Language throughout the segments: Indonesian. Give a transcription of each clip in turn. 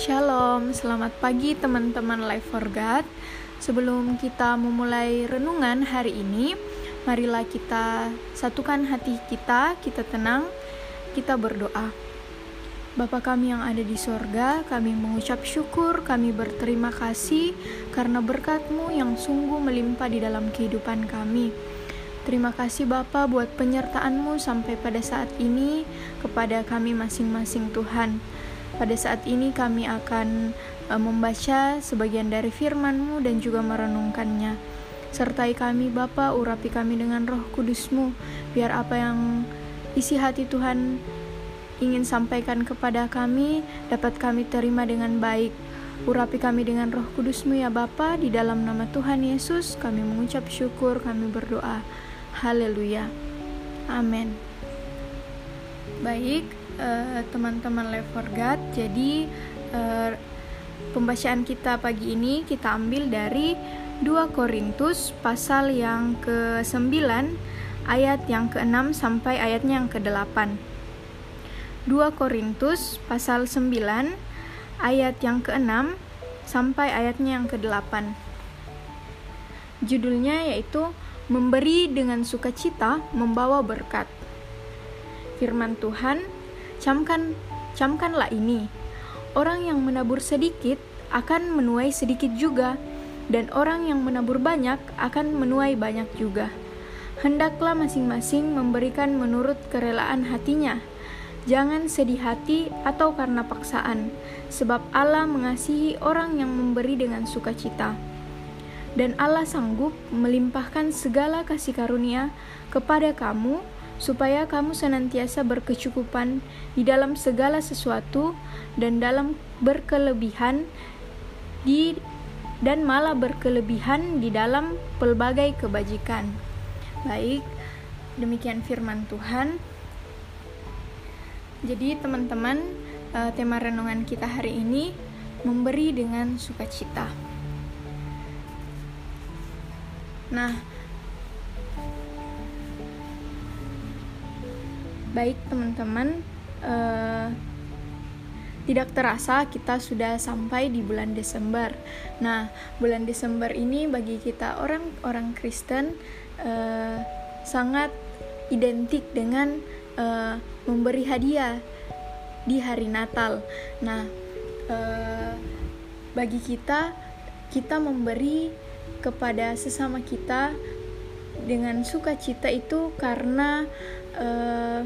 Shalom, selamat pagi teman-teman Life for God. Sebelum kita memulai renungan hari ini, marilah kita satukan hati kita, kita tenang, kita berdoa. Bapa kami yang ada di sorga, kami mengucap syukur, kami berterima kasih karena berkat-Mu yang sungguh melimpah di dalam kehidupan kami. Terima kasih Bapa buat penyertaan-Mu sampai pada saat ini kepada kami masing-masing Tuhan. Pada saat ini kami akan uh, membaca sebagian dari firman-Mu dan juga merenungkannya. Sertai kami Bapa, urapi kami dengan roh kudus-Mu, biar apa yang isi hati Tuhan ingin sampaikan kepada kami dapat kami terima dengan baik. Urapi kami dengan roh kudus-Mu ya Bapa, di dalam nama Tuhan Yesus kami mengucap syukur, kami berdoa. Haleluya. Amin. Baik, uh, teman-teman Live for God. Jadi uh, pembacaan kita pagi ini kita ambil dari 2 Korintus pasal yang ke-9 ayat yang ke-6 sampai ayatnya yang ke-8. 2 Korintus pasal 9 ayat yang ke-6 sampai ayatnya yang ke-8. Judulnya yaitu Memberi dengan sukacita membawa berkat. Firman Tuhan Camkan, camkanlah ini. Orang yang menabur sedikit akan menuai sedikit juga, dan orang yang menabur banyak akan menuai banyak juga. Hendaklah masing-masing memberikan menurut kerelaan hatinya. Jangan sedih hati atau karena paksaan, sebab Allah mengasihi orang yang memberi dengan sukacita. Dan Allah sanggup melimpahkan segala kasih karunia kepada kamu supaya kamu senantiasa berkecukupan di dalam segala sesuatu dan dalam berkelebihan di dan malah berkelebihan di dalam pelbagai kebajikan. Baik, demikian firman Tuhan. Jadi teman-teman, eh, tema renungan kita hari ini memberi dengan sukacita. Nah, Baik teman-teman, uh, tidak terasa kita sudah sampai di bulan Desember. Nah, bulan Desember ini bagi kita orang-orang Kristen uh, sangat identik dengan uh, memberi hadiah di hari Natal. Nah, uh, bagi kita kita memberi kepada sesama kita dengan sukacita itu karena uh,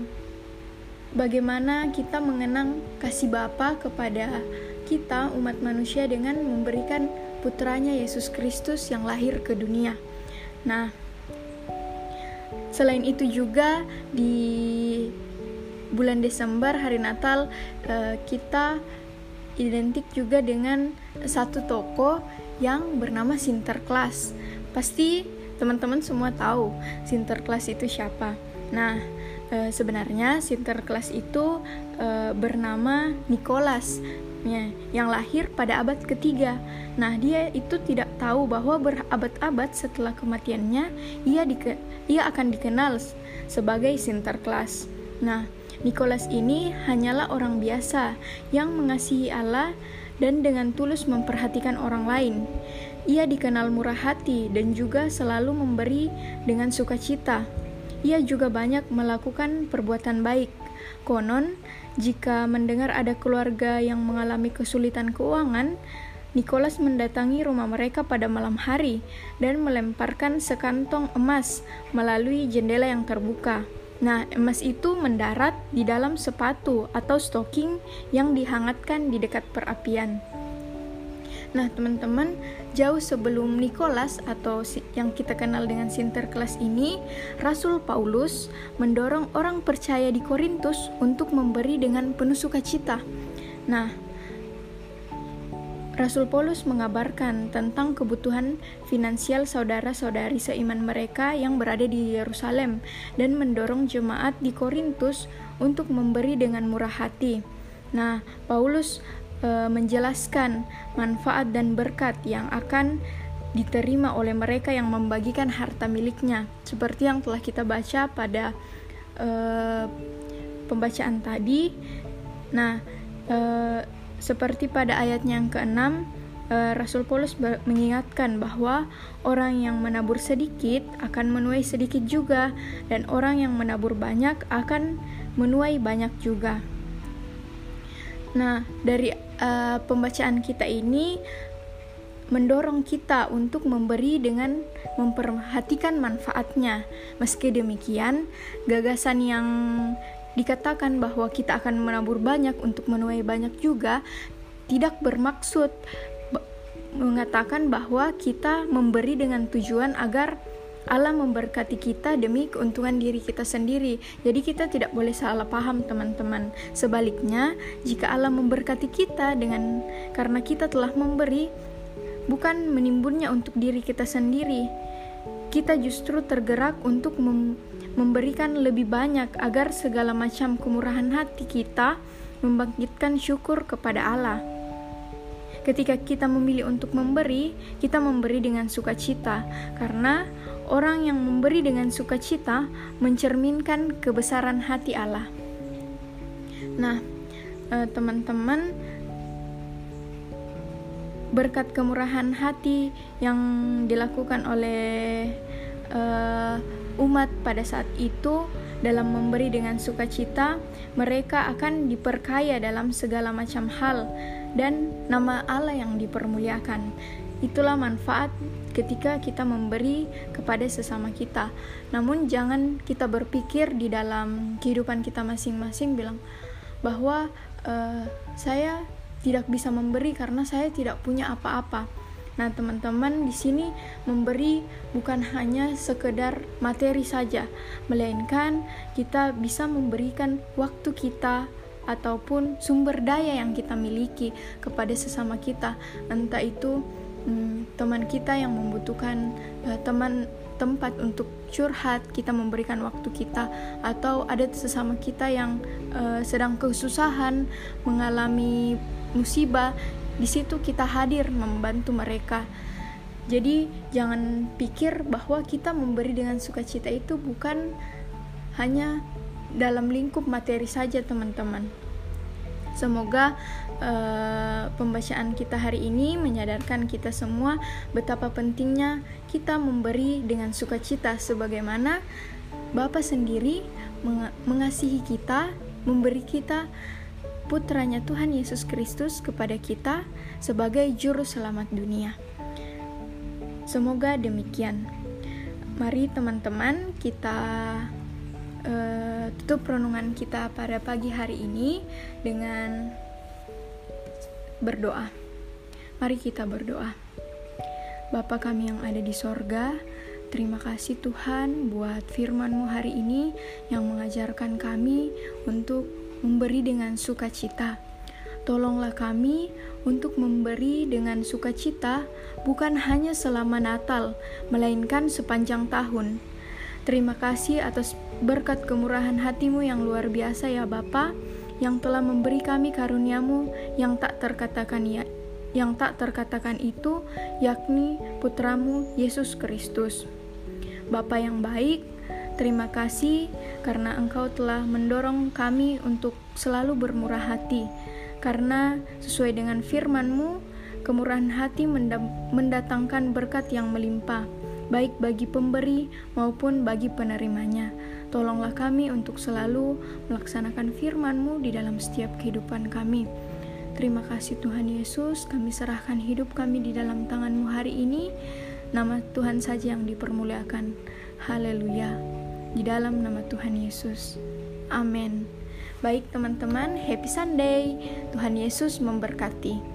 bagaimana kita mengenang kasih Bapa kepada kita umat manusia dengan memberikan putranya Yesus Kristus yang lahir ke dunia. Nah, selain itu juga di bulan Desember hari Natal uh, kita identik juga dengan satu toko yang bernama Sinterklas. Pasti teman-teman semua tahu Sinterklas itu siapa. Nah, e, sebenarnya Sinterklas itu e, bernama Nicholas ya, yang lahir pada abad ketiga. Nah, dia itu tidak tahu bahwa berabad-abad setelah kematiannya ia dike, ia akan dikenal sebagai Sinterklas. Nah, Nicholas ini hanyalah orang biasa yang mengasihi Allah dan dengan tulus memperhatikan orang lain. Ia dikenal murah hati dan juga selalu memberi dengan sukacita. Ia juga banyak melakukan perbuatan baik. Konon, jika mendengar ada keluarga yang mengalami kesulitan keuangan, Nicholas mendatangi rumah mereka pada malam hari dan melemparkan sekantong emas melalui jendela yang terbuka. Nah, emas itu mendarat di dalam sepatu atau stocking yang dihangatkan di dekat perapian. Nah, teman-teman, jauh sebelum Nicholas atau yang kita kenal dengan Sinterklas ini, Rasul Paulus mendorong orang percaya di Korintus untuk memberi dengan penuh sukacita. Nah, Rasul Paulus mengabarkan tentang kebutuhan finansial saudara-saudari seiman mereka yang berada di Yerusalem dan mendorong jemaat di Korintus untuk memberi dengan murah hati. Nah, Paulus e, menjelaskan manfaat dan berkat yang akan diterima oleh mereka yang membagikan harta miliknya, seperti yang telah kita baca pada e, pembacaan tadi. Nah, e, seperti pada ayatnya yang keenam, eh, Rasul Paulus mengingatkan bahwa orang yang menabur sedikit akan menuai sedikit juga, dan orang yang menabur banyak akan menuai banyak juga. Nah, dari uh, pembacaan kita ini mendorong kita untuk memberi dengan memperhatikan manfaatnya. Meski demikian, gagasan yang dikatakan bahwa kita akan menabur banyak untuk menuai banyak juga tidak bermaksud mengatakan bahwa kita memberi dengan tujuan agar Allah memberkati kita demi keuntungan diri kita sendiri. Jadi kita tidak boleh salah paham teman-teman. Sebaliknya, jika Allah memberkati kita dengan karena kita telah memberi bukan menimbunnya untuk diri kita sendiri. Kita justru tergerak untuk mem memberikan lebih banyak agar segala macam kemurahan hati kita membangkitkan syukur kepada Allah. Ketika kita memilih untuk memberi, kita memberi dengan sukacita, karena orang yang memberi dengan sukacita mencerminkan kebesaran hati Allah. Nah, eh, teman-teman, berkat kemurahan hati yang dilakukan oleh uh, umat pada saat itu dalam memberi dengan sukacita, mereka akan diperkaya dalam segala macam hal dan nama Allah yang dipermuliakan. Itulah manfaat ketika kita memberi kepada sesama kita. Namun jangan kita berpikir di dalam kehidupan kita masing-masing bilang bahwa uh, saya tidak bisa memberi karena saya tidak punya apa-apa. Nah, teman-teman di sini memberi bukan hanya sekedar materi saja, melainkan kita bisa memberikan waktu kita ataupun sumber daya yang kita miliki kepada sesama kita. Entah itu hmm, teman kita yang membutuhkan uh, teman tempat untuk curhat, kita memberikan waktu kita, atau ada sesama kita yang uh, sedang kesusahan, mengalami musibah, di situ kita hadir membantu mereka. Jadi jangan pikir bahwa kita memberi dengan sukacita itu bukan hanya dalam lingkup materi saja, teman-teman. Semoga uh, pembacaan kita hari ini menyadarkan kita semua betapa pentingnya kita memberi dengan sukacita sebagaimana Bapa sendiri meng mengasihi kita, memberi kita putranya Tuhan Yesus Kristus kepada kita sebagai juru selamat dunia. Semoga demikian. Mari teman-teman kita uh, tutup renungan kita pada pagi hari ini dengan berdoa. Mari kita berdoa. Bapa kami yang ada di sorga, terima kasih Tuhan buat firman-Mu hari ini yang mengajarkan kami untuk memberi dengan sukacita. Tolonglah kami untuk memberi dengan sukacita bukan hanya selama Natal, melainkan sepanjang tahun. Terima kasih atas berkat kemurahan hatimu yang luar biasa ya Bapa, yang telah memberi kami karuniamu yang tak terkatakan ya, yang tak terkatakan itu, yakni putramu Yesus Kristus. Bapa yang baik, terima kasih karena engkau telah mendorong kami untuk selalu bermurah hati, karena sesuai dengan firman-Mu, kemurahan hati mendatangkan berkat yang melimpah baik bagi pemberi maupun bagi penerimanya. Tolonglah kami untuk selalu melaksanakan firman-Mu di dalam setiap kehidupan kami. Terima kasih Tuhan Yesus, kami serahkan hidup kami di dalam tangan-Mu hari ini. Nama Tuhan saja yang dipermuliakan. Haleluya. Di dalam nama Tuhan Yesus. Amin. Baik teman-teman, happy Sunday. Tuhan Yesus memberkati.